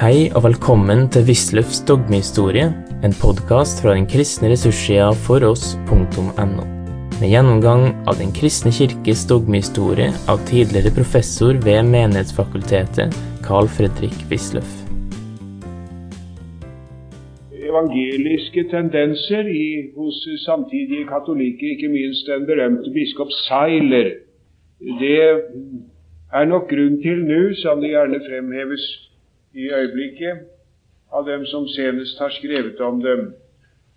Hei og velkommen til Wisløffs dogmehistorie, en podkast fra den kristne ressurssida foross.no. Med gjennomgang av Den kristne kirkes dogmehistorie av tidligere professor ved Menighetsfakultetet, Carl Fredrik Wisløff. evangeliske tendenser i, hos samtidige katolikker, ikke minst den berømte biskop Seiler. Det er nok grunn til nå, som det gjerne fremheves i øyeblikket av dem som senest har skrevet om dem,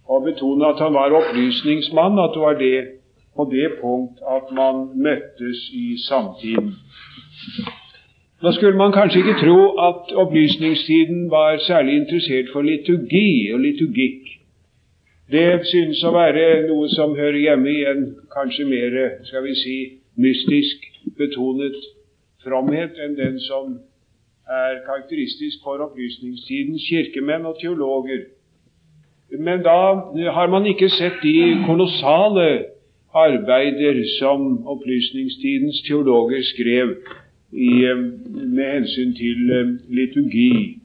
og betone at han var opplysningsmann, at det var det på det punkt at man møttes i samtiden. Nå skulle man kanskje ikke tro at opplysningstiden var særlig interessert for liturgi og liturgikk. Det synes å være noe som hører hjemme i en kanskje mer skal vi si, mystisk betonet fromhet enn den som er karakteristisk for opplysningstidens kirkemenn og teologer. Men da har man ikke sett de kolossale arbeider som opplysningstidens teologer skrev i, eh, med hensyn til eh, liturgi.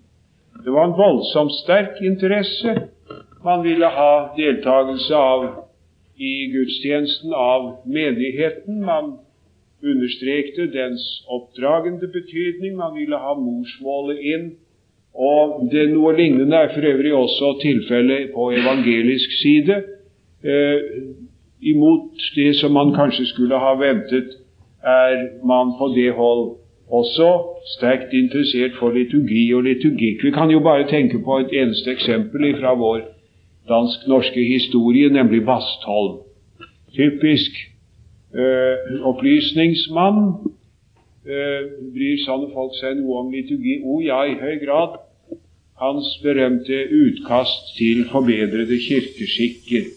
Det var en voldsomt sterk interesse man ville ha deltakelse av i gudstjenesten av menigheten. Man understrekte dens oppdragende betydning. Man ville ha morsmålet inn. Og det Noe lignende er for øvrig også tilfellet på evangelisk side. Eh, imot det som man kanskje skulle ha ventet, er man på det hold også sterkt interessert for liturgi og liturgikk. Vi kan jo bare tenke på et eneste eksempel fra vår dansk-norske historie, nemlig Bastholm. Typisk øh, opplysningsmann. Eh, bryr sånne folk seg noe om liturgi? Å oh, ja, i høy grad. Hans berømte utkast til forbedrede kirkeskikker,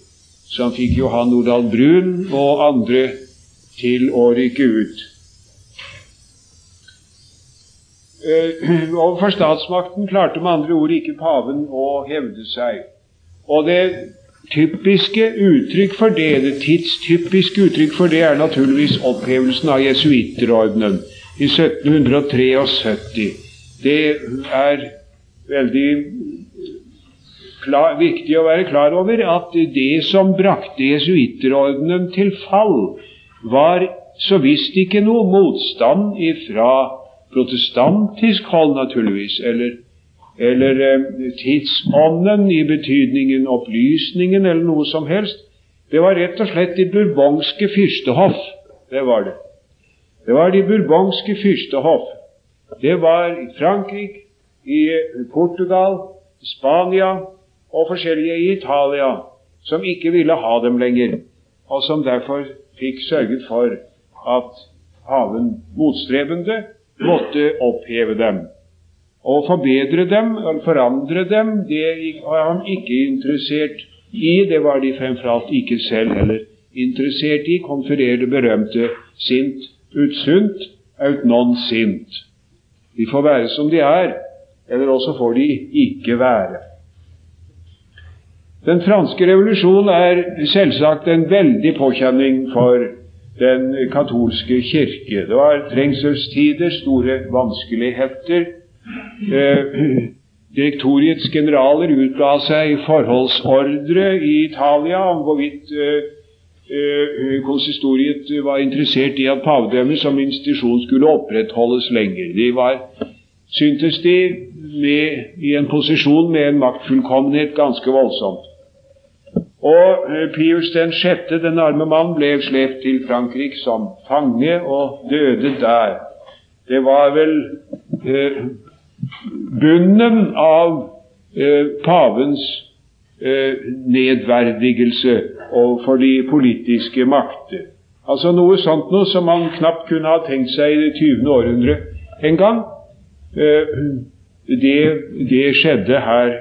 som fikk Johan Nordahl Brun og andre til å rykke ut. Eh, overfor statsmakten klarte med andre ord ikke paven å hevde seg. Og det typiske uttrykk for det, det tidstypiske uttrykk for det, er naturligvis opphevelsen av jesuitterordenen i 1773. Det er veldig klar, viktig å være klar over at det som brakte jesuitterordenen til fall, var så visst ikke noe motstand ifra protestantisk hold, naturligvis, eller, eller eh, tidsånden i betydningen opplysningen eller noe som helst. Det var rett og slett de burbanske fyrstehoff. Det var det. Det var de burbanske fyrstehoff. Det var i Frankrike, i Portugal, i Spania og forskjellige i Italia som ikke ville ha dem lenger, og som derfor fikk sørget for at haven motstrebende måtte oppheve dem. Å forbedre dem, forandre dem, det var han ikke interessert i. Det var de fremfor alt ikke selv heller interessert i. Konferere det berømte sint ut sunt, aut non sint. De får være som de er, eller også får de ikke være. Den franske revolusjonen er selvsagt en veldig påkjenning for den katolske kirke. Det var trengselstider, store vanskeligheter. Eh, direktoriets generaler utga seg forholdsordre i Italia om hvorvidt eh, eh, konsistoriet var interessert i at pavedømmet som institusjon skulle opprettholdes lenger. De var, syntes de, med, i en posisjon med en maktfullkommenhet ganske voldsomt. Og eh, Pius den sjette, den arme mann, ble slept til Frankrike som fange og døde der. Det var vel eh, bunnen av eh, pavens eh, nedverdigelse overfor de politiske makter. Altså noe sånt noe som man knapt kunne ha tenkt seg i det 20. århundre en gang. Eh, det, det skjedde her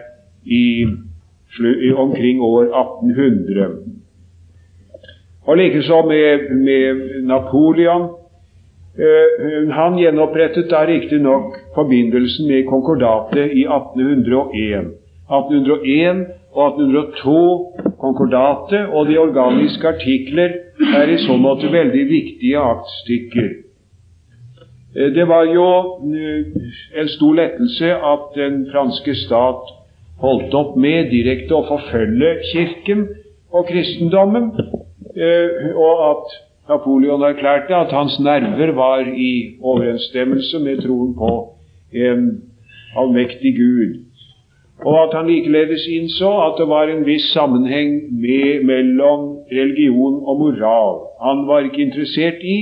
i omkring år 1800. Og likeså med, med Napoleon. Eh, han gjenopprettet da riktignok forbindelsen med konkordatet i 1801. 1801 og 1802 konkordatet og de organiske artikler er i så måte veldig viktige aktstykker. Eh, det var jo en stor lettelse at den franske stat holdt opp med direkte å forfølge Kirken og kristendommen, og at Napoleon erklærte at hans nerver var i overensstemmelse med troen på en allmektig Gud og at han likeledes innså at det var en viss sammenheng med, mellom religion og moral. Han var ikke interessert i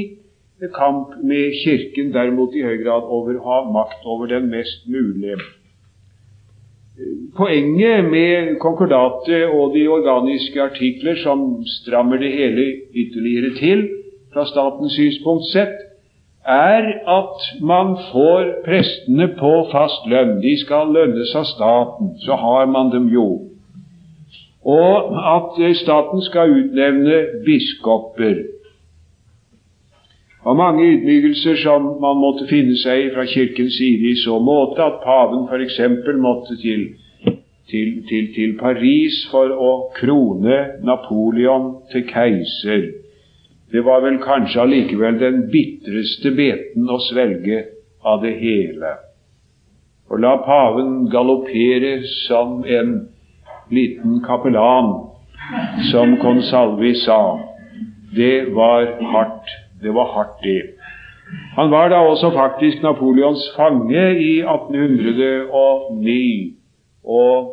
kamp med Kirken, derimot i høy grad over å ha makt over den mest mulige. Poenget med konkordatet og de organiske artikler som strammer det hele ytterligere til fra statens synspunkt sett, er at man får prestene på fast lønn. De skal lønnes av staten. Så har man dem jo. Og at staten skal utnevne biskoper. Og mange ydmykelser som man måtte finne seg i fra Kirkens side i så måte at paven f.eks. måtte til, til, til, til Paris for å krone Napoleon til keiser. Det var vel kanskje allikevel den bitreste beten å svelge av det hele. Å la paven galoppere som en liten kapellan, som Consalvi sa, det var hardt. Det var hardt, det. Han var da også faktisk Napoleons fange i 1809, og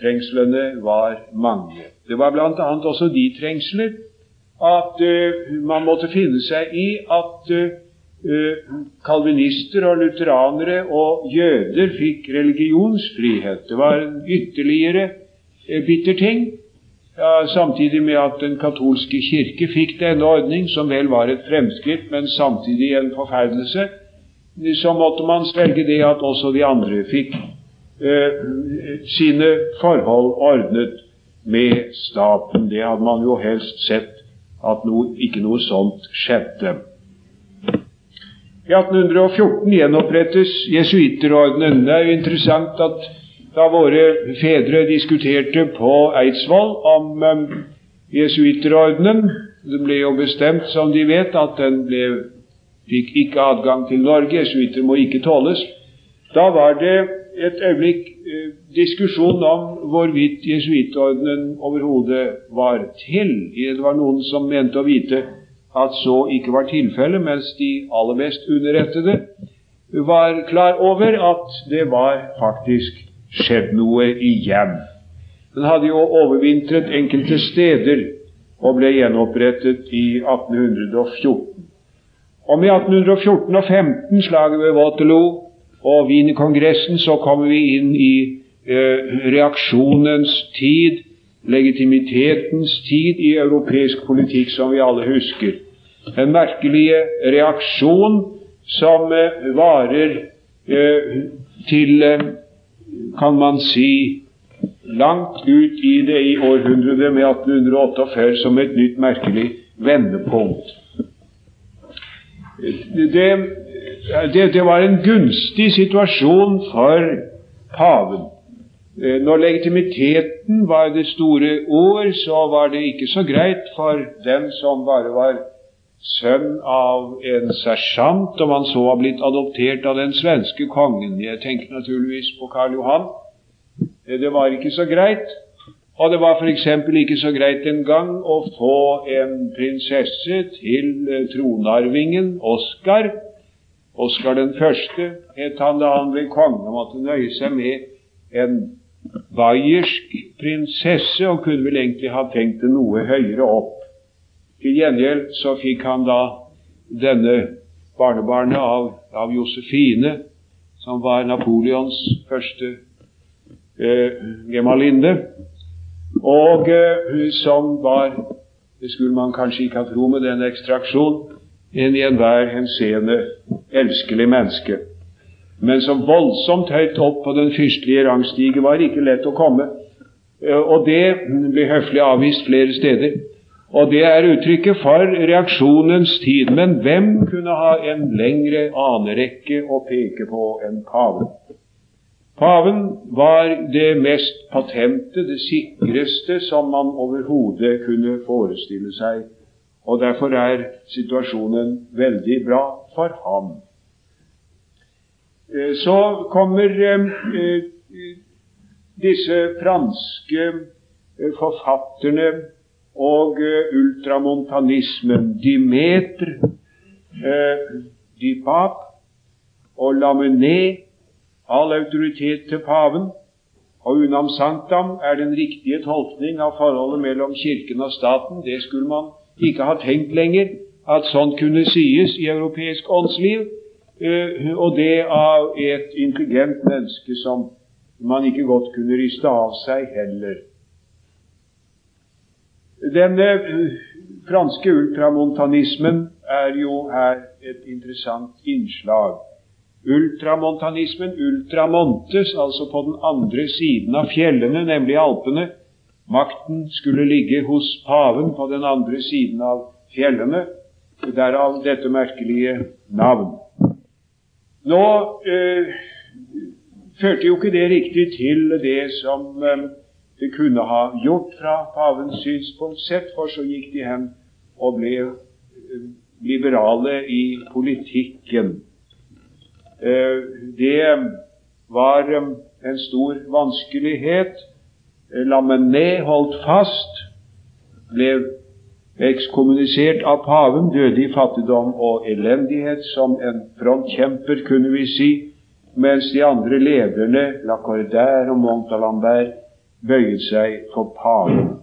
trengslene var mange. Det var bl.a. også de trengsler at uh, man måtte finne seg i at uh, kalvinister og lutheranere og jøder fikk religionsfrihet. Det var en ytterligere uh, bitter ting. Ja, samtidig med at den katolske kirke fikk denne ordning, som vel var et fremskritt, men samtidig en forferdelse, så måtte man svelge det at også de andre fikk sine forhold ordnet med staten. Det hadde man jo helst sett at noe, ikke noe sånt skjedde. I 1814 gjenopprettes jesuitterordenen. Det er jo interessant at da våre fedre diskuterte på Eidsvoll om um, jesuitterordenen Det ble jo bestemt, som de vet, at den ble, fikk ikke adgang til Norge. Jesuiter må ikke tåles. Da var det et øyeblikk diskusjon om hvorvidt jesuittordenen overhodet var til. Det var noen som mente å vite at så ikke var tilfellet, mens de aller mest underrettede var klar over at det var faktisk skjedd noe igjen. Den hadde jo overvintret enkelte steder og ble gjenopprettet i 1814. Om i 1814 og 15, slaget ved Waterloo, og Wienerkongressen, så kommer vi inn i eh, reaksjonens tid, legitimitetens tid i europeisk politikk, som vi alle husker. Den merkelige reaksjon som eh, varer eh, til, eh, kan man si, langt ut i det i århundret med 1848 som et nytt merkelig vendepunkt. Det det, det var en gunstig situasjon for paven. Eh, når legitimiteten var det store ord, så var det ikke så greit for den som bare var sønn av en sersjant, og man så var blitt adoptert av den svenske kongen. Jeg tenker naturligvis på Karl Johan. Eh, det var ikke så greit. Og det var f.eks. ikke så greit en gang å få en prinsesse til eh, tronarvingen Oskar Oskar den første het han da han ble konge, måtte nøye seg med en bayersk prinsesse, og kunne vel egentlig ha tenkt det noe høyere opp. Til gjengjeld så fikk han da denne barnebarnet av, av Josefine, som var Napoleons første eh, gemalinde, og eh, som var Det skulle man kanskje ikke ha tro med den ekstraksjon en i enhver henseende elskelig menneske. Men så voldsomt høyt opp på den fyrstelige rangstige var ikke lett å komme. Eh, og det ble høflig avvist flere steder. Og det er uttrykket for reaksjonens tid. Men hvem kunne ha en lengre anerekke å peke på enn paven? Paven var det mest patente, det sikreste som man overhodet kunne forestille seg og derfor er situasjonen veldig bra for ham. Eh, så kommer disse franske forfatterne og ultramontanismen, Dimeter, Dipap og Lamennais, all autoritet til paven, og unam sanktam er den riktige tolkning av forholdet mellom Kirken og staten. Det skulle man ikke har tenkt lenger, at sånt kunne sies i europeisk åndsliv, eh, og det av et intelligent menneske som man ikke godt kunne riste av seg heller. Denne eh, franske ultramontanismen er jo her et interessant innslag. Ultramontanismen, ultramontes, altså på den andre siden av fjellene, nemlig Alpene. Makten skulle ligge hos paven på den andre siden av fjellene. Derav dette merkelige navn. Nå eh, førte jo ikke det riktig til det som eh, det kunne ha gjort fra pavens synspunkt sett, for så gikk de hen og ble eh, liberale i politikken. Det var en stor vanskelighet. Eh, Lamennais holdt fast, ble ekskommunisert av paven, døde i fattigdom og elendighet som en frontkjemper, kunne vi si, mens de andre lederne, Lacordaire og Montalembert, bøyet seg for paven.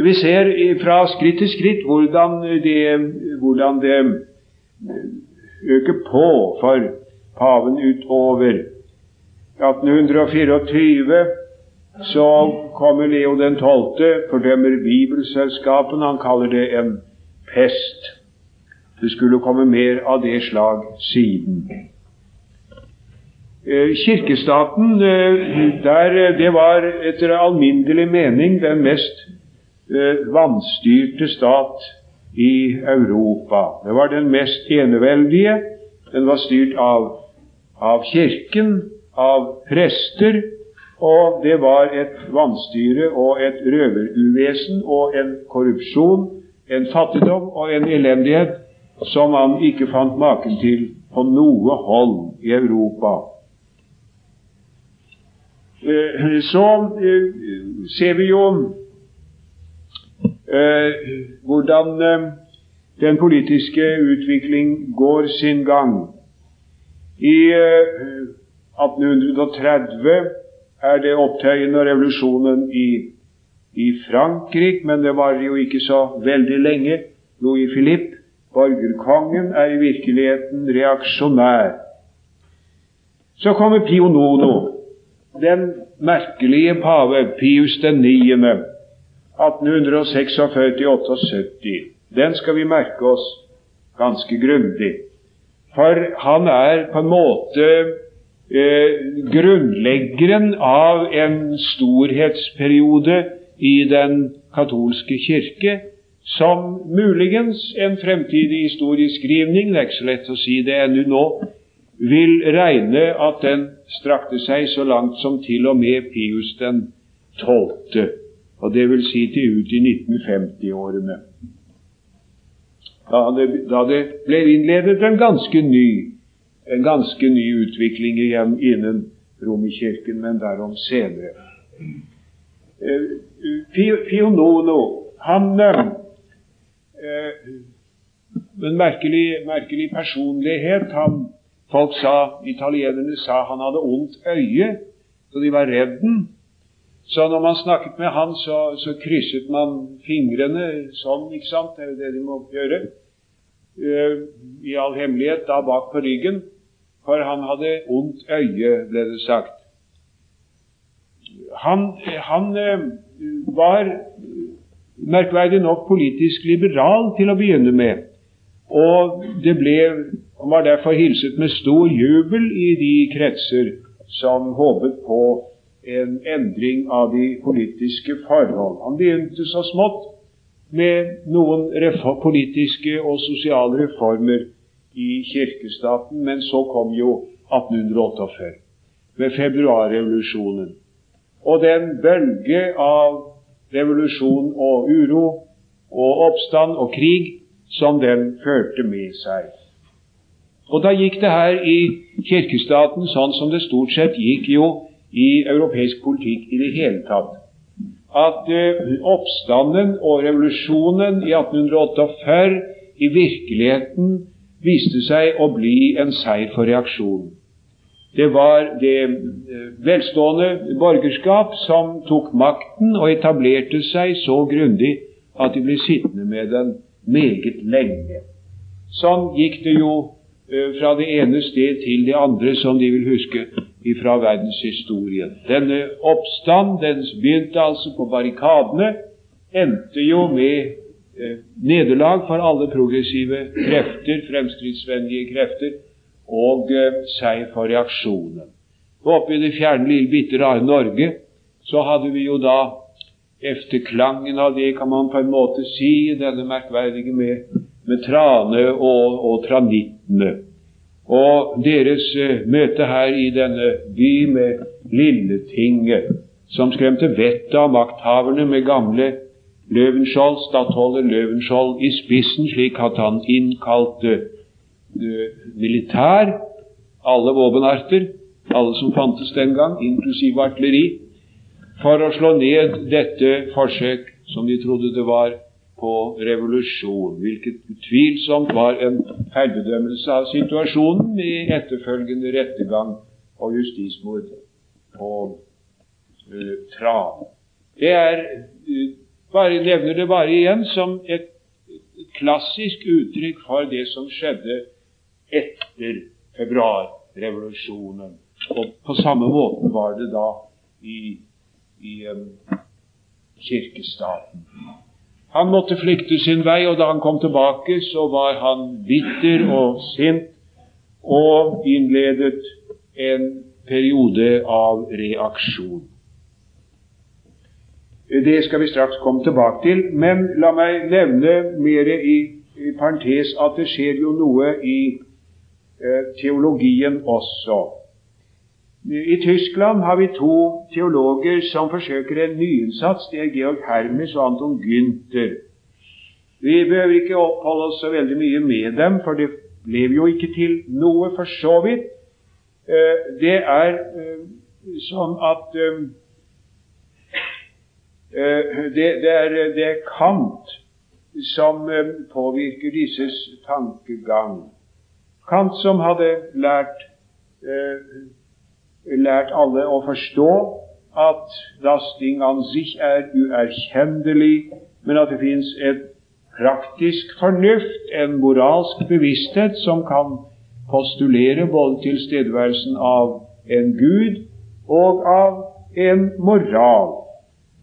Vi ser fra skritt til skritt hvordan det, hvordan det øker på for paven utover 1824 så kommer Leo den 12., fordømmer Bibelselskapen. Han kaller det en pest. Det skulle komme mer av det slag siden. Eh, kirkestaten, eh, der det var etter alminnelig mening den mest eh, vanstyrte stat i Europa. Det var den mest eneveldige. Den var styrt av, av Kirken, av prester, og det var et vanstyre og et røveruvesen og en korrupsjon, en fattigdom og en elendighet som man ikke fant maken til på noe hold i Europa. Eh, så eh, ser vi jo eh, hvordan den politiske utvikling går sin gang. I 1830 er det opptøyene og revolusjonen i, i Frankrike, men det varer jo ikke så veldig lenge. Louis Philippe, borgerkongen, er i virkeligheten reaksjonær. Så kommer Pio Nono, den merkelige pave Pius 9. 1846-78. Den skal vi merke oss ganske grundig. For han er på en måte eh, grunnleggeren av en storhetsperiode i den katolske kirke, som muligens en fremtidig historieskrivning, det er ikke så lett å si det ennå nå, vil regne at den strakte seg så langt som til og med Pius den 12 og det vil si til ut i 1950-årene. Da, da, det ble innledet en ganske ny en ganske ny utvikling igjen innen Romerkirken, men derom senere. Pio Nono, han eh, En merkelig, merkelig personlighet. Han, folk sa, Italienerne sa han hadde ondt øye, så de var redden. Så når man snakket med han, så, så, krysset man fingrene sånn, ikke sant? Det er jo det de må gjøre. Uh, I all hemmelighet da bak på ryggen, for han hadde ondt øye, ble det sagt. Han, han uh, var merkverdig nok politisk liberal til å begynne med, og det ble, han var derfor hilset med stor jubel i de kretser som håpet på en endring av de politiske forhold. Han begynte så smått med noen politiske og sosiale reformer i kirkestaten, men så kom jo 1848 med februarrevolusjonen. Og den bølge av revolusjon og uro og oppstand og krig som den førte med seg. Og da gikk det her i kirkestaten sånn som det stort sett gikk jo i europeisk politikk i det hele tatt. At uh, oppstanden og revolusjonen i 1848 i virkeligheten viste seg å bli en seier for reaksjonen. Det var det uh, velstående borgerskap som tok makten og etablerte seg så grundig at de ble sittende med den meget lenge. Sånn gikk det jo uh, fra det ene sted til det andre, som de vil huske fra verdenshistorien. Denne oppstand den begynte altså på barrikadene, endte jo med eh, nederlag for alle progressive krefter, fremskrittsvennlige krefter, og eh, seier for reaksjonen. Oppe i det fjerne, lille, bitte rare Norge så hadde vi jo da efterklangen av det, kan man på en måte si, denne merkverdige med, med Trane og, og Tranittene. Og deres eh, møte her i denne by med Lilletinget, som skremte vettet av makthaverne med gamle Løvenskiold, stattholder Løvenskiold i spissen, slik at han innkalte uh, militær, alle våpenarter, alle som fantes den gang, inklusive artilleri, for å slå ned dette forsøk som de trodde det var på revolusjon, hvilket utvilsomt var en feilbedømmelse av situasjonen med etterfølgende rettergang og justismord på uh, Tran. Det er uh, bare nevner det bare igjen som et, klassisk uttrykk for det som skjedde etter februarrevolusjonen. Og på samme måte var det da i, i um, kirkestaten. Han måtte flykte sin vei, og da han kom tilbake, så var han bitter og sint og innledet en periode av reaksjon. Det skal vi straks komme tilbake til, men la meg nevne mer i, i parentes at det skjer jo noe i eh, teologien også. I Tyskland har vi to teologer som forsøker en nyinnsats. Det er Georg Hermes og Anton Günther. Vi behøver ikke oppholde oss så veldig mye med dem, for det ble jo ikke til noe for så vidt. Eh, det er eh, sånn at eh, det, det, er, det er Kant som påvirker disses tankegang. Kant som hadde lært lært alle å forstå at das Ding an sich er uerkjennelig, men at det fins et praktisk fornuft, en moralsk bevissthet, som kan postulere både tilstedeværelsen av en gud og av en moral.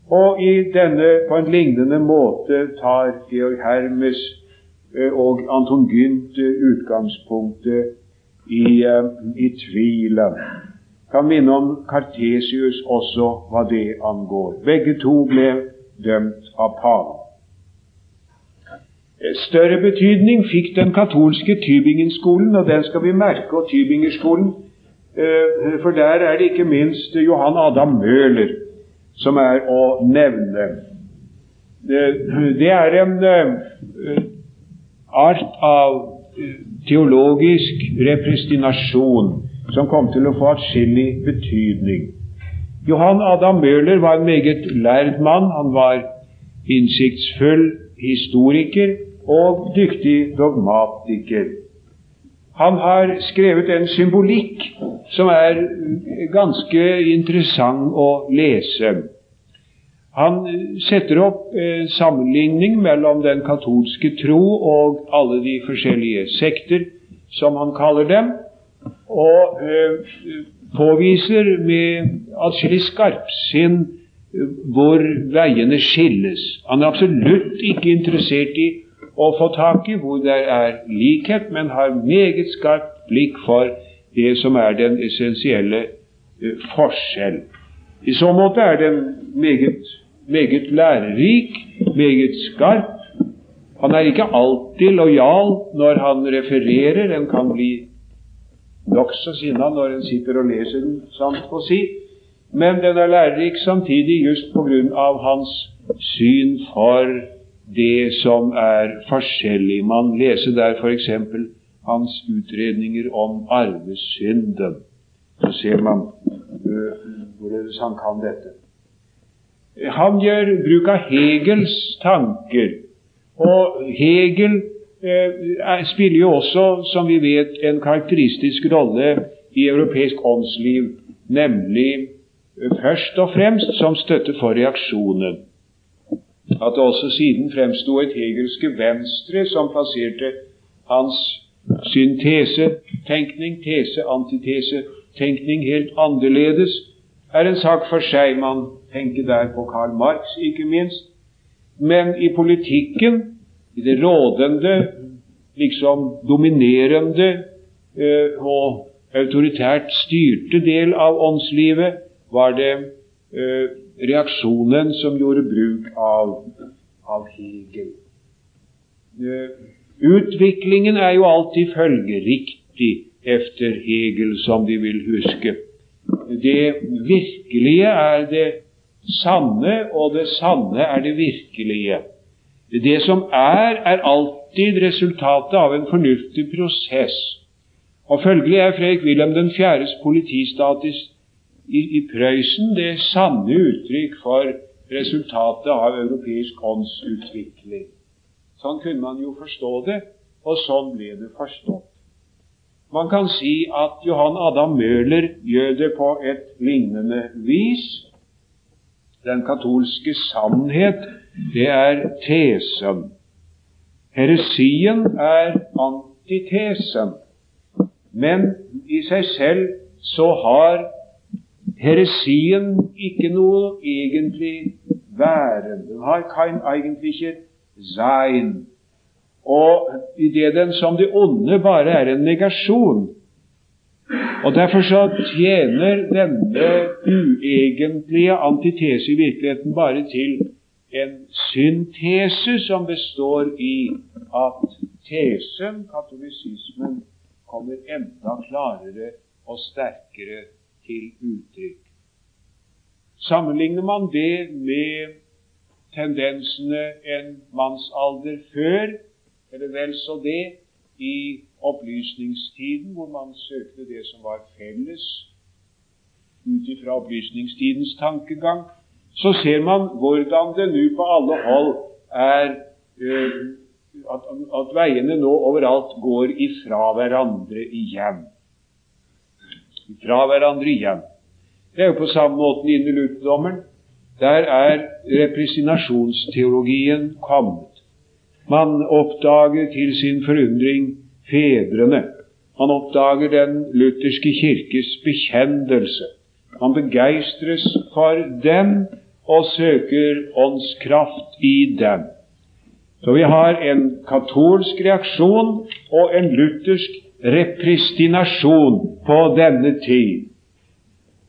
Og i denne, på en lignende måte, tar Georg Hermes eh, og Anton Günther utgangspunktet i, eh, i tvilen kan minne om Kartesius også hva det angår. Begge to ble dømt av paven. Større betydning fikk den katolske Tybingen-skolen, og den skal vi merke, og Tybingerskolen, eh, for der er det ikke minst Johan Adam Møhler som er å nevne. Det er en eh, art av teologisk repristinasjon som kom til å få atskillig betydning. Johan Adam Møhler var en meget lærd mann. Han var innsiktsfull historiker og dyktig dogmatiker. Han har skrevet en symbolikk som er ganske interessant å lese. Han setter opp eh, sammenligning mellom den katolske tro og alle de forskjellige sekter, som han kaller dem og eh, påviser med atskillig skarpsinn eh, hvor veiene skilles. Han er absolutt ikke interessert i å få tak i hvor det er likhet, men har meget skarpt blikk for det som er den essensielle eh, forskjell. I så måte er den meget, meget lærerik, meget skarp. Han er ikke alltid lojal når han refererer. En kan bli nokså sinna når en sitter og leser den, sant å si. Men den er lærerik samtidig just på grunn av hans syn for det som er forskjellig. Man leser der f.eks. hans utredninger om arvesynden. Så ser man uh, hvorledes han kan dette. Han gjør bruk av Hegels tanker. Og Hegel eh, spiller jo også, som vi vet, en karakteristisk rolle i europeisk åndsliv, nemlig eh, først og fremst som støtte for reaksjonen. At det også siden fremsto et hegelske venstre som plasserte hans syntesetenkning, tese-antitese-tenkning helt annerledes, er en sak for seg. Man tenker der på Karl Marx, ikke minst. Men i politikken, i det rådende, liksom dominerende eh, og autoritært styrte del av åndslivet, var det eh, reaksjonen som gjorde bruk av, av Hegel. Eh, utviklingen er jo alltid følgeriktig efter Hegel, som de vil huske. Det virkelige er det sanne, og det sanne er det virkelige. Det som er, er alltid resultatet av en fornuftig prosess. Og Følgelig er Fredrik Wilhelm den fjerdes politistatus i, i Prøysen det sanne uttrykk for resultatet av europeisk åndsutvikling. Sånn kunne man jo forstå det, og sånn ble det forstått. Man kan si at Johan Adam Møhler gjør det på et lignende vis. Den katolske sannhet, det er tesen. Heresien er antitesen. Men i seg selv så har heresien ikke noe egentlig væren. Den har egentlig ikke sein. Og idet den som det onde bare er en negasjon. Og Derfor så tjener denne uegentlige antitese i virkeligheten bare til en syntese som består i at tesen, katolisismen, kommer enda klarere og sterkere til uttrykk. Sammenligner man det med tendensene en mannsalder før, eller vel så det, i opplysningstiden, hvor man søkte det som var felles ut ifra opplysningstidens tankegang, så ser man hvordan det nå på alle hold er uh, at, at, veiene nå overalt går ifra hverandre igjen. Ifra hverandre igjen. Det er jo på samme måte innen lutherdommen. Der er represinasjonsteologien kommet. Man oppdager til sin forundring fedrene. Man oppdager den lutherske kirkes bekjendelse. Man begeistres for dem og søker åndskraft i dem. Så vi har en katolsk reaksjon og en luthersk repristinasjon på denne tid.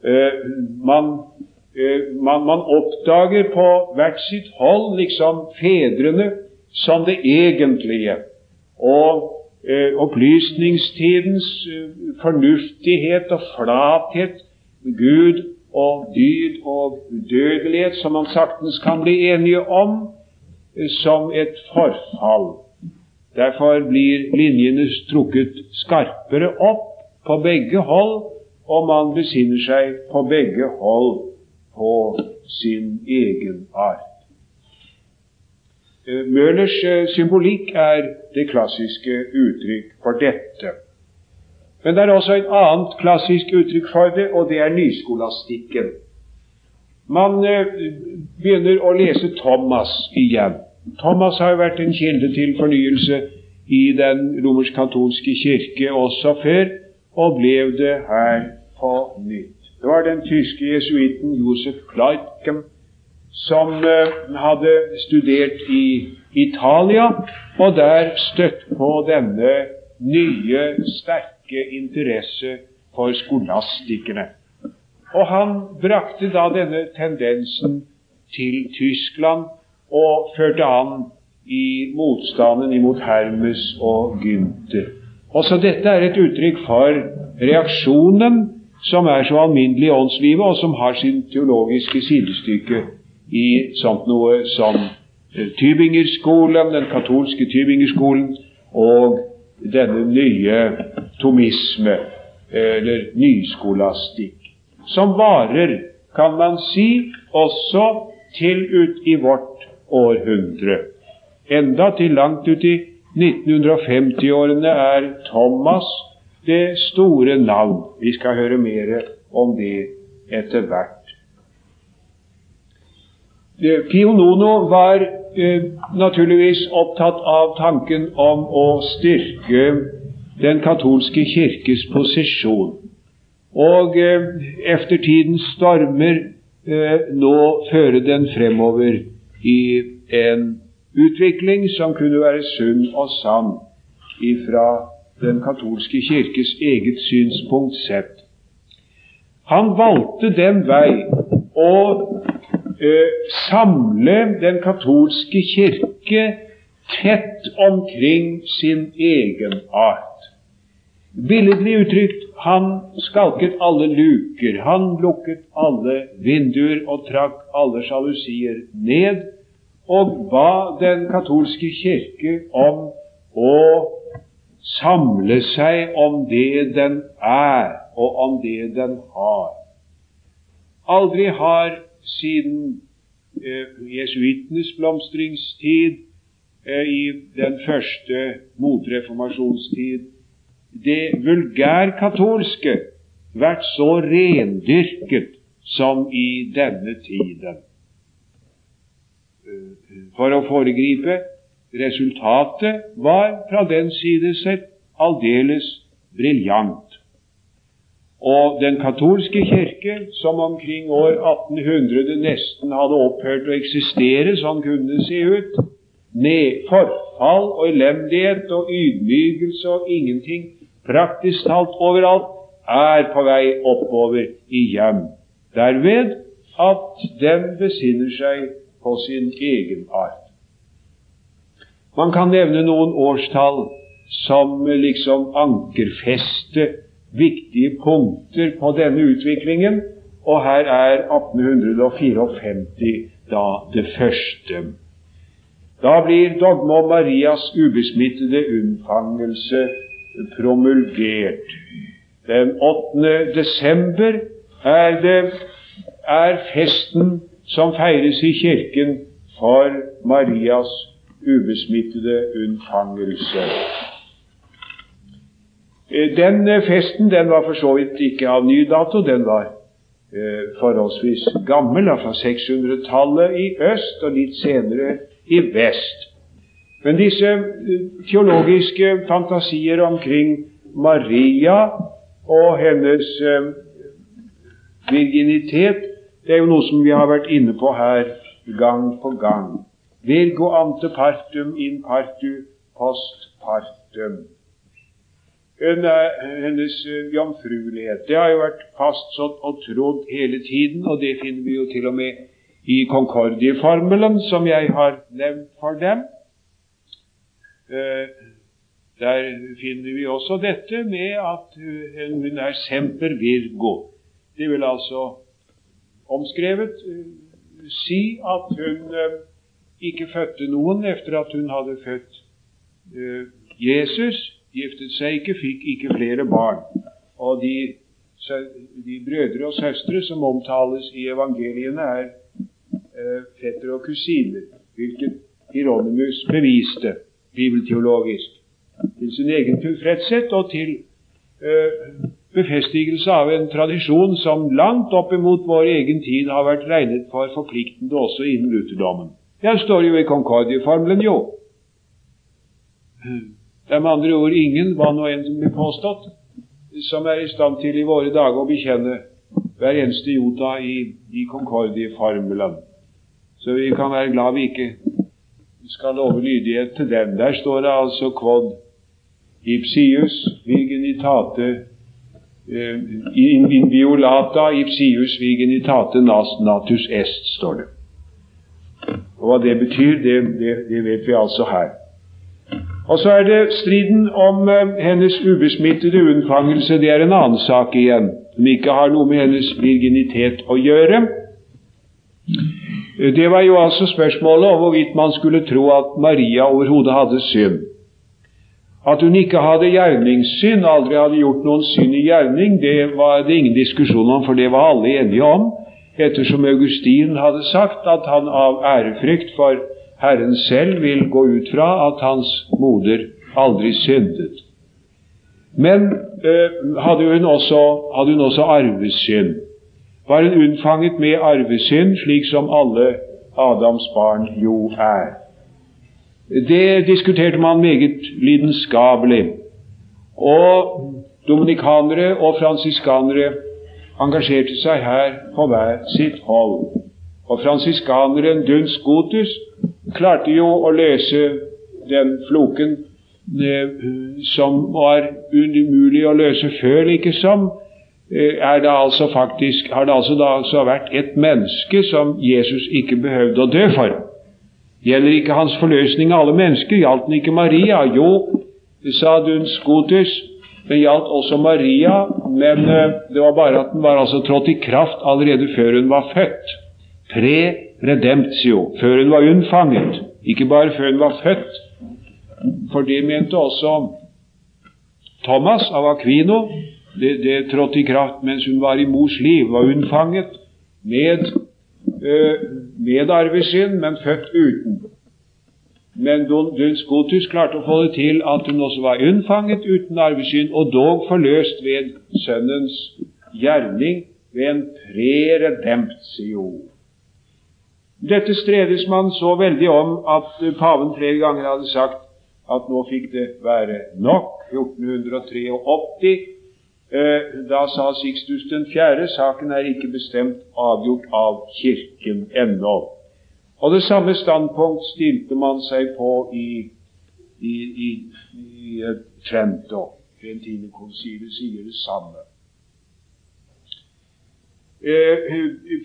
Uh, man, man, man, oppdager på hvert sitt hold liksom fedrene som det egentlige. Og eh, opplysningstidens eh, fornuftighet og flathet, Gud og dyd og udødelighet, som man saktens kan bli enige om, eh, som et forfall. Derfor blir linjene strukket skarpere opp på begge hold, og man besinner seg på begge hold på sin egen art. Møllers eh, symbolikk er det klassiske uttrykk for dette. Men det er også et annet klassisk uttrykk for det, og det er nyskolastikken. Man eh, begynner å lese Thomas igjen. Thomas har vært en kilde til fornyelse i den romersk-katolske kirke også før, og ble det her på nytt. Det var den tyske jesuitten Josef Kleitken som eh, hadde studert i Italia, og der støtt på denne nye, sterke interesse for skolastikerne. Og han brakte da denne tendensen til Tyskland og førte an i motstanden imot Hermes og Gynter. Også dette er et uttrykk for reaksjonen som er så alminnelig i åndslivet, og som har sin teologiske sidestykke i sånt noe som eh, Tybingerskolen, den katolske Tybingerskolen, og denne nye tomisme, eller nyskolastikk, som varer, kan man si, også til ut i vårt århundre. Enda til langt ut i 1950-årene er Thomas det store navn. Vi skal høre mer om det etter hvert. Pio Nono var eh, naturligvis opptatt av tanken om å styrke den katolske kirkes posisjon. Og eh, eftertidens stormer eh, nå fører den fremover i en utvikling som kunne være sunn og sann ifra den katolske kirkes eget synspunkt sett. Han valgte den vei å eh, samle den katolske kirke tett omkring sin egen art. Billedlig uttrykt han skalket alle luker, han lukket alle vinduer og trakk alle sjalusier ned, og ba den katolske kirke om å samle seg om det den er, og om det den har. Aldri har siden eh, jesuittenes blomstringstid eh, i den første motreformasjonstid det vulgærkatolske vært så rendyrket som i denne tiden. Eh, for å foregripe resultatet var fra den side sett aldeles briljant. Og den katolske kirke, som omkring år 1800 nesten hadde opphørt å eksistere, sånn kunne det se ut, med forfall og elendighet og ydmykelse og ingenting, praktisk talt overalt, er på vei oppover igjen. Derved at den besinner seg på sin egen art. Man kan nevne noen årstall som liksom ankerfeste viktige punkter på denne utviklingen, og her er 1854 da det første. Da blir dogma om Marias ubesmittede unnfangelse promulgert. Den 8. desember er, det, er festen som feires i kirken for Marias ubesmittede unnfangelse. Eh, den eh, festen den var for så vidt ikke av ny dato. Den var eh, forholdsvis gammel, fra 600-tallet i øst og litt senere i vest. Men disse teologiske fantasier omkring Maria og hennes virginitet, det er jo noe som vi har vært inne på her gang på gang. Virgo ante partum in partu post partum hennes eh, jomfruelighet. Det har jo vært fastsatt og trodd hele tiden, og det finner vi jo til og med i Concordieformelen, som jeg har nevnt for dem. Eh, der finner vi også dette med at hun er semper virgo. Det vil altså omskrevet eh, si at hun ikke fødte noen etter at hun hadde født Jesus, giftet seg ikke, fikk ikke flere barn. Og de, de brødre og søstre som omtales i evangeliene, er eh, fetter og kusiner, hvilket Hieronymus beviste bibelteologisk til sin egen tilfredshet og til eh, befestigelse av en tradisjon som langt opp imot vår egen tid har vært regnet for forpliktende også innen lutherdommen. Jeg står jo i Concordieformelen, jo. Det er med andre ord ingen, hva nå enn som blir påstått, som er i stand til i våre dager å bekjenne hver eneste jota i, i Concordie-formelen. Så vi kan være glad vi ikke skal love lydighet til dem. Der står det altså quod ipsius virginitate eh, in, in violata ipsius virginitate nas natus est, står det. Og hva det betyr, det, det, det vet vi altså her. Og så er det striden om uh, hennes ubesmittede unnfangelse. Det er en annen sak igjen, som ikke har noe med hennes virginitet å gjøre. Det var jo altså spørsmålet om hvorvidt man skulle tro at Maria overhodet hadde synd. At hun ikke hadde gjerningssynd, aldri hadde gjort noen synd i gjerning, det var det ingen diskusjon om, for det var alle enige om, ettersom Augustin hadde sagt at han av ærefrykt for Herren selv vil gå ut fra at hans moder aldri syndet. Men øh, hadde, hun også, hadde hun også arvesynd? Var hun unnfanget med arvesynd, slik som alle Adams barn jo er? Det diskuterte man meget lidenskapelig. Og dominikanere og fransiskanere engasjerte seg her på hver sitt hold. Og fransiskaneren Duns Gotus klarte jo å løse den floken eh, som var umulig å løse før, liksom. Er det altså faktisk, har det altså da altså vært et menneske som Jesus ikke behøvde å dø for. Gjelder ikke hans forløsning av alle mennesker? Gjaldt den ikke Maria? Jo, sa Duns Scotus, den gjaldt også Maria, men uh, det var bare at den var altså trådt i kraft allerede før hun var født. Pre redemptio, før hun var unnfanget. Ikke bare før hun var født. For det mente også Thomas av Aquino. Det, det trådte i kraft mens hun var i mors liv, var unnfanget med Eh, med arvesynd, men født uten. Men Duns Gotus klarte å få det til at hun også var unnfanget uten arvesynd, og dog forløst ved Sønnens gjerning ved en pre-redemptio. Dette stredes man så veldig om at paven flere ganger hadde sagt at nå fikk det være nok. 1483 Eh, da sa Sixtus den fjerde saken er ikke bestemt avgjort av Kirken ennå. Og det samme standpunkt stilte man seg på i, i, i, i Trento. Trentinekonsilet sier det samme.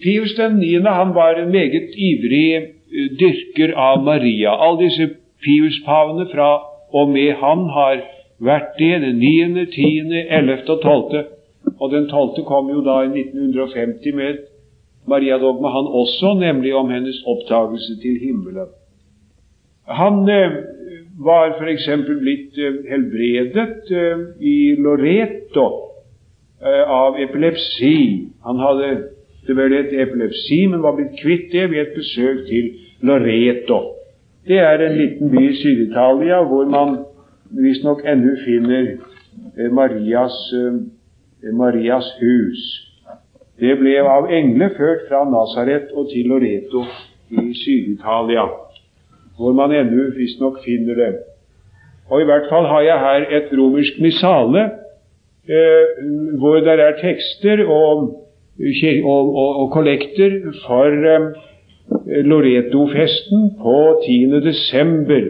Pius den 9. han var en meget ivrig eh, dyrker av Maria. Alle disse Pius-pavene fra og med han har vært det, den niende, tiende, ellevte og tolvte. Og den tolvte kom jo da i 1950 med Mariadogma, han også, nemlig om hennes opptagelse til himmelen. Han eh, var f.eks. blitt eh, helbredet eh, i Loreto eh, av epilepsi. Han hadde det vel et epilepsi, men var blitt kvitt det ved et besøk til Loreto. Det er en liten by i Syd-Italia hvor man visstnok ennå finner eh, Marias, eh, Marias hus. Det ble av engler ført fra Nasaret og til Loreto i Syd-Italia, hvor man ennå visstnok finner det. Og I hvert fall har jeg her et romersk missale, eh, hvor det er tekster og, og, og, og kollekter for eh, Loreto-festen på 10. desember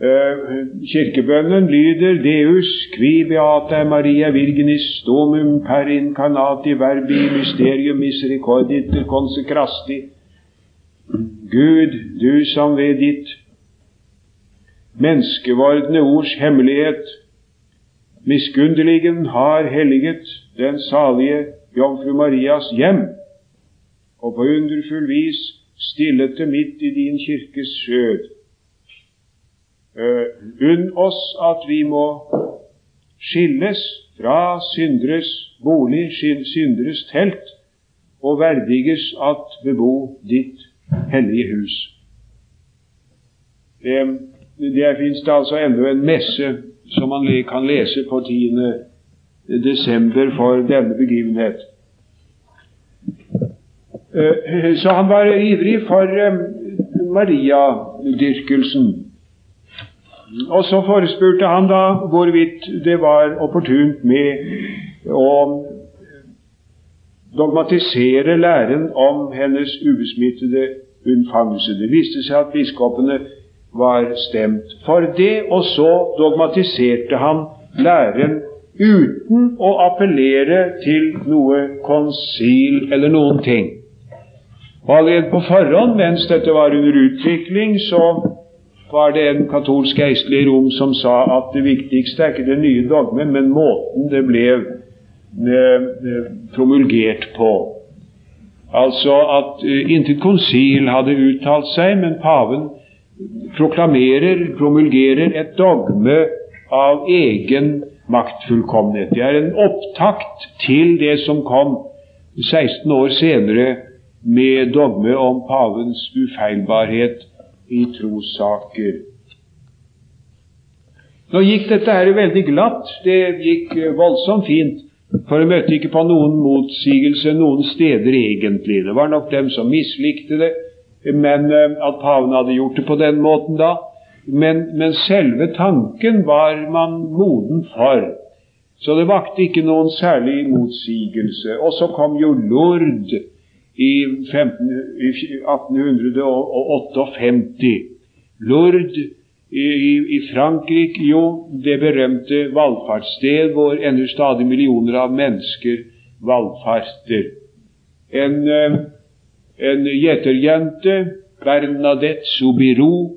kirkebønnen lyder Deus qui beata Maria virginis domum per incarnati verbi mysterium misericorditer consecrasti. Gud, du som ved ditt menneskevordne ords hemmelighet miskunneligen har helliget den salige Jomfru Marias hjem, og på underfull vis stillet det midt i din kirkes skjød unn oss at vi må skilles fra synderes bolig, synderes telt, og verdiges at bebo ditt hellige hus. Det, der fins det altså enda en messe som man kan lese på 10. desember for denne begivenhet. Uh, så han var ivrig for um, Mariadyrkelsen. Og så forespurte han da hvorvidt det var opportunt med å dogmatisere læren om hennes ubesmittede unnfangelse. Det viste seg at biskopene var stemt for det, og så dogmatiserte han læren uten å appellere til noe konsil eller noen ting. Og allerede på forhånd, mens dette var under utvikling, så var det en katolsk geistlig Rom som sa at det viktigste er ikke det nye dogmet, men måten det ble eh, eh, promulgert på. Altså at eh, intet konsil hadde uttalt seg, men paven proklamerer, promulgerer et dogme av egen maktfullkommenhet. Det er en opptakt til det som kom 16 år senere med dogme om pavens ufeilbarhet i trossaker. Nå gikk dette her veldig glatt. Det gikk voldsomt fint. For jeg møtte ikke på noen motsigelse noen steder egentlig. Det var nok dem som mislikte det, men eh, at paven hadde gjort det på den måten da. Men, men selve tanken var man moden for. Så det vakte ikke noen særlig motsigelse. Og så kom jo Lourdes i, 1858. Lourdes i, i, Frankrike, jo, det berømte valfartssted hvor ennå stadig millioner av mennesker valfarter. En, eh, en gjeterjente, Bernadette Soubirou,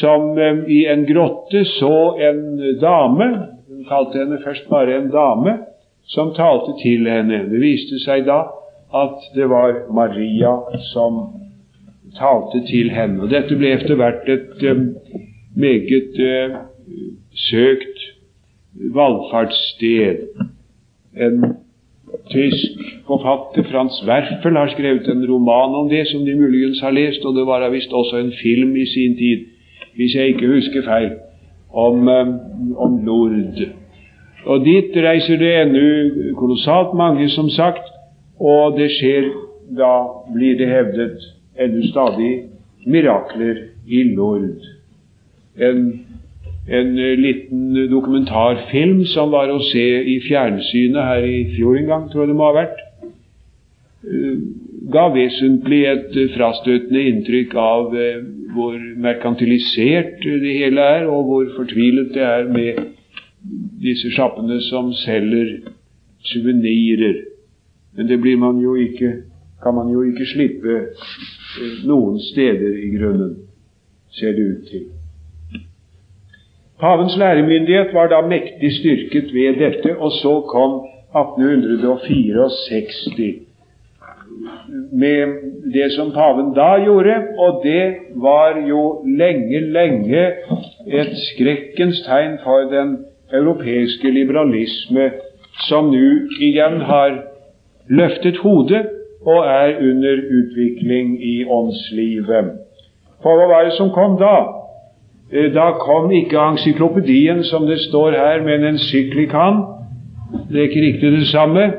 som eh, i en grotte så en dame hun kalte henne først bare en dame som talte til henne. Det viste seg da at det var Maria som talte til henne. Og dette ble etter hvert et um, meget uh, søkt valfartssted. En tysk forfatter, Frans Werfel, har skrevet en roman om det, som de muligens har lest, og det var visst også en film i sin tid, hvis jeg ikke husker feil om, um, om Lourdes. Og dit reiser det ennå kolossalt mange, som sagt, og det skjer Da blir det hevdet ennå stadig mirakler i Lord. En, en liten dokumentarfilm som var å se i fjernsynet her i fjor en gang, tror jeg det må ha vært, eh, ga vesentlig et frastøtende inntrykk av eh, hvor merkantilisert det hele er, og hvor fortvilet det er med disse sjappene som selger suvenirer. Men det blir man jo ikke, kan man jo ikke slippe eh, noen steder i grunnen, ser det ut til. Pavens læremyndighet var da mektig styrket ved dette, og så kom 1864 med det som paven da gjorde, og det var jo lenge, lenge et skrekkens tegn for den europeiske liberalisme som nå igjen har løftet hodet og er under utvikling i åndslivet. For hva var det som kom da? Eh, da kom ikke encyklopedien som det står her, men en syklikan. Det er ikke riktig det samme.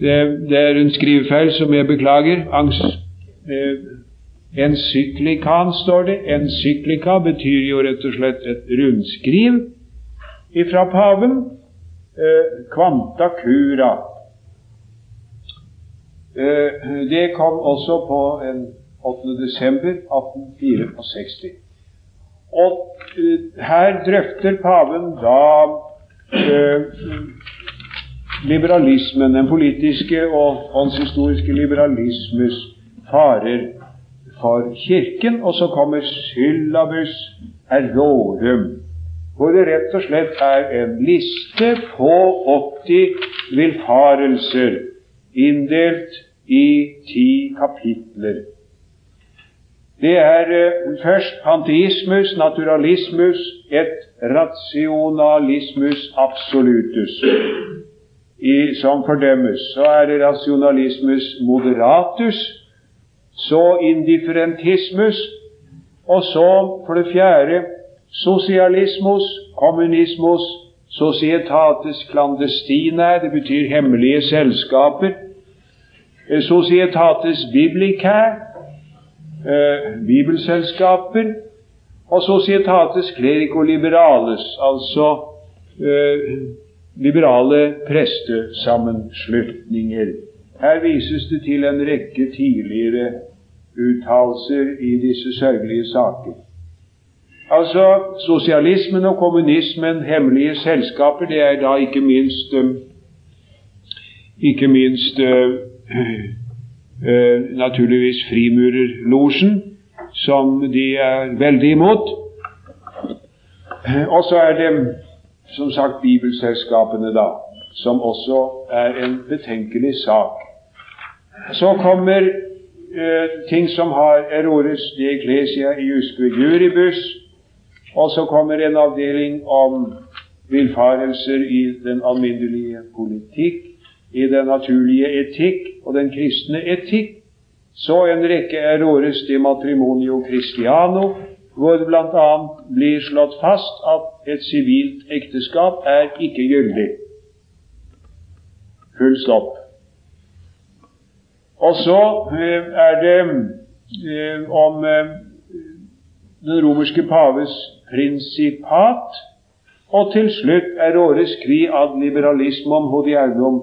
Det, er en skrivefeil som jeg beklager. Eh, Encyklikan står det. Encyklika betyr jo rett og slett et rundskriv ifra paven. Eh, Quanta cura. Eh, det kom også på en 8. desember 1864. Og eh, her drøfter paven da eh, liberalismen, den politiske og åndshistoriske liberalismes farer for Kirken. Og så kommer syllabus errorum, hvor det rett og slett er en liste på 80 villfarelser inndelt i ti kapitler. Det er uh, først panteismus, naturalismus, et rationalismus absolutus i, som fordømmes. Så er det rasjonalismus moderatus, så indifferentismus, og så for det fjerde sosialismus, kommunismus, societates clandestinae, det betyr hemmelige selskaper, eh, societates biblicae, eh, bibelselskaper, og societates clerico liberales, altså eh, liberale prestesammenslutninger. Her vises det til en rekke tidligere uttalelser i disse sørgelige saker. Altså, sosialismen og kommunismen, hemmelige selskaper, det er da ikke minst eh, ikke minst uh, naturligvis frimurerlosjen, som de er veldig imot. Og så er det som sagt bibelselskapene, da, som også er en betenkelig sak. Så kommer uh, ting som har erores de ecclesia i jusque juribus, og så kommer en avdeling om villfarelser i den alminnelige politikk, i den naturlige etikk og den kristne etikk. Så en rekke erores de matrimonio cristiano, hvor det bl.a. blir slått fast at et sivilt ekteskap er ikke gyldig. Full stopp. Og så eh, er det eh, om eh, den romerske paves prinsipat, og til slutt er årets kri ad liberalismum hodiernum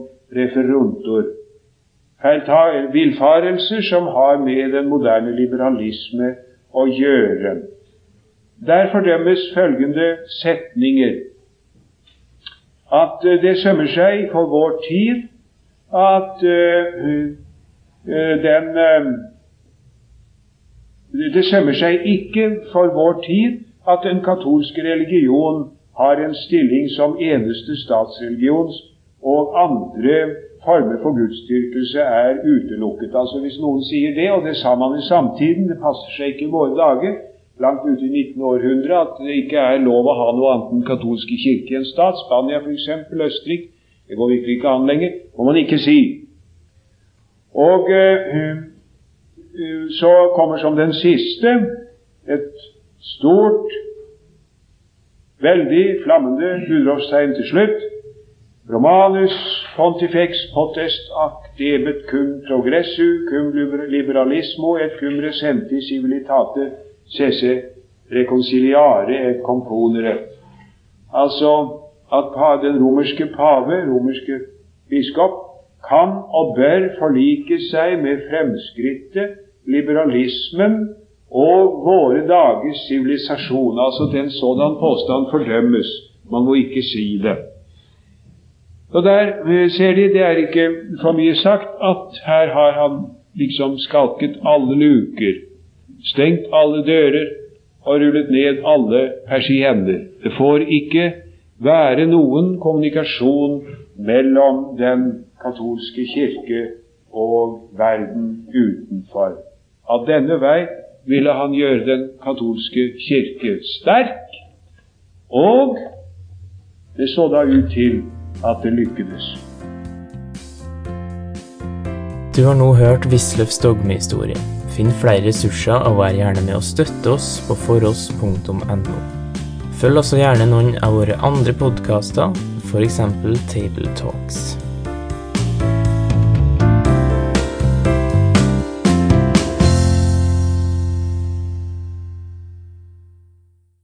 tar villfarelser som har med den moderne liberalisme å gjøre. Der fordømmes følgende setninger at det sømmer seg for vår tid at uh, uh, den uh, Det sømmer seg ikke for vår tid at den katolske religion har en stilling som eneste statsreligions, og andre former for gudsdyrkelse er utelukket. Altså Hvis noen sier det, og det sa man i samtiden, det passer seg ikke i våre dager, langt ute i 19. århundre, at det ikke er lov å ha noe annet enn katolske kirke i en stat, Spania f.eks., Østerrike, det går virkelig ikke an lenger, må man ikke si. Og uh, så kommer som den siste et stort, veldig flammende budropstegn til slutt. Romanus pontifex potest ac debet cum progressu cum liberalismo et cum recenti civilitate cese reconciliare et componere. Altså at den romerske pave, romerske biskop, kan og bør forlike seg med fremskrittet, liberalismen og våre dagers sivilisasjon. Altså den sådan påstand fordømmes. Man må ikke si det. Og der eh, ser de, det er ikke for mye sagt at her har han liksom skalket alle luker, stengt alle dører og rullet ned alle persienner. Det får ikke være noen kommunikasjon mellom den katolske kirke og verden utenfor. Av denne vei ville han gjøre den katolske kirke sterk, og det så da ut til at det lykkedes. Du har nå hørt Wisløffs dogmehistorie. Finn flere ressurser og vær gjerne med å støtte oss på foross.no. Følg også gjerne noen av våre andre podkaster, f.eks. Table Talks.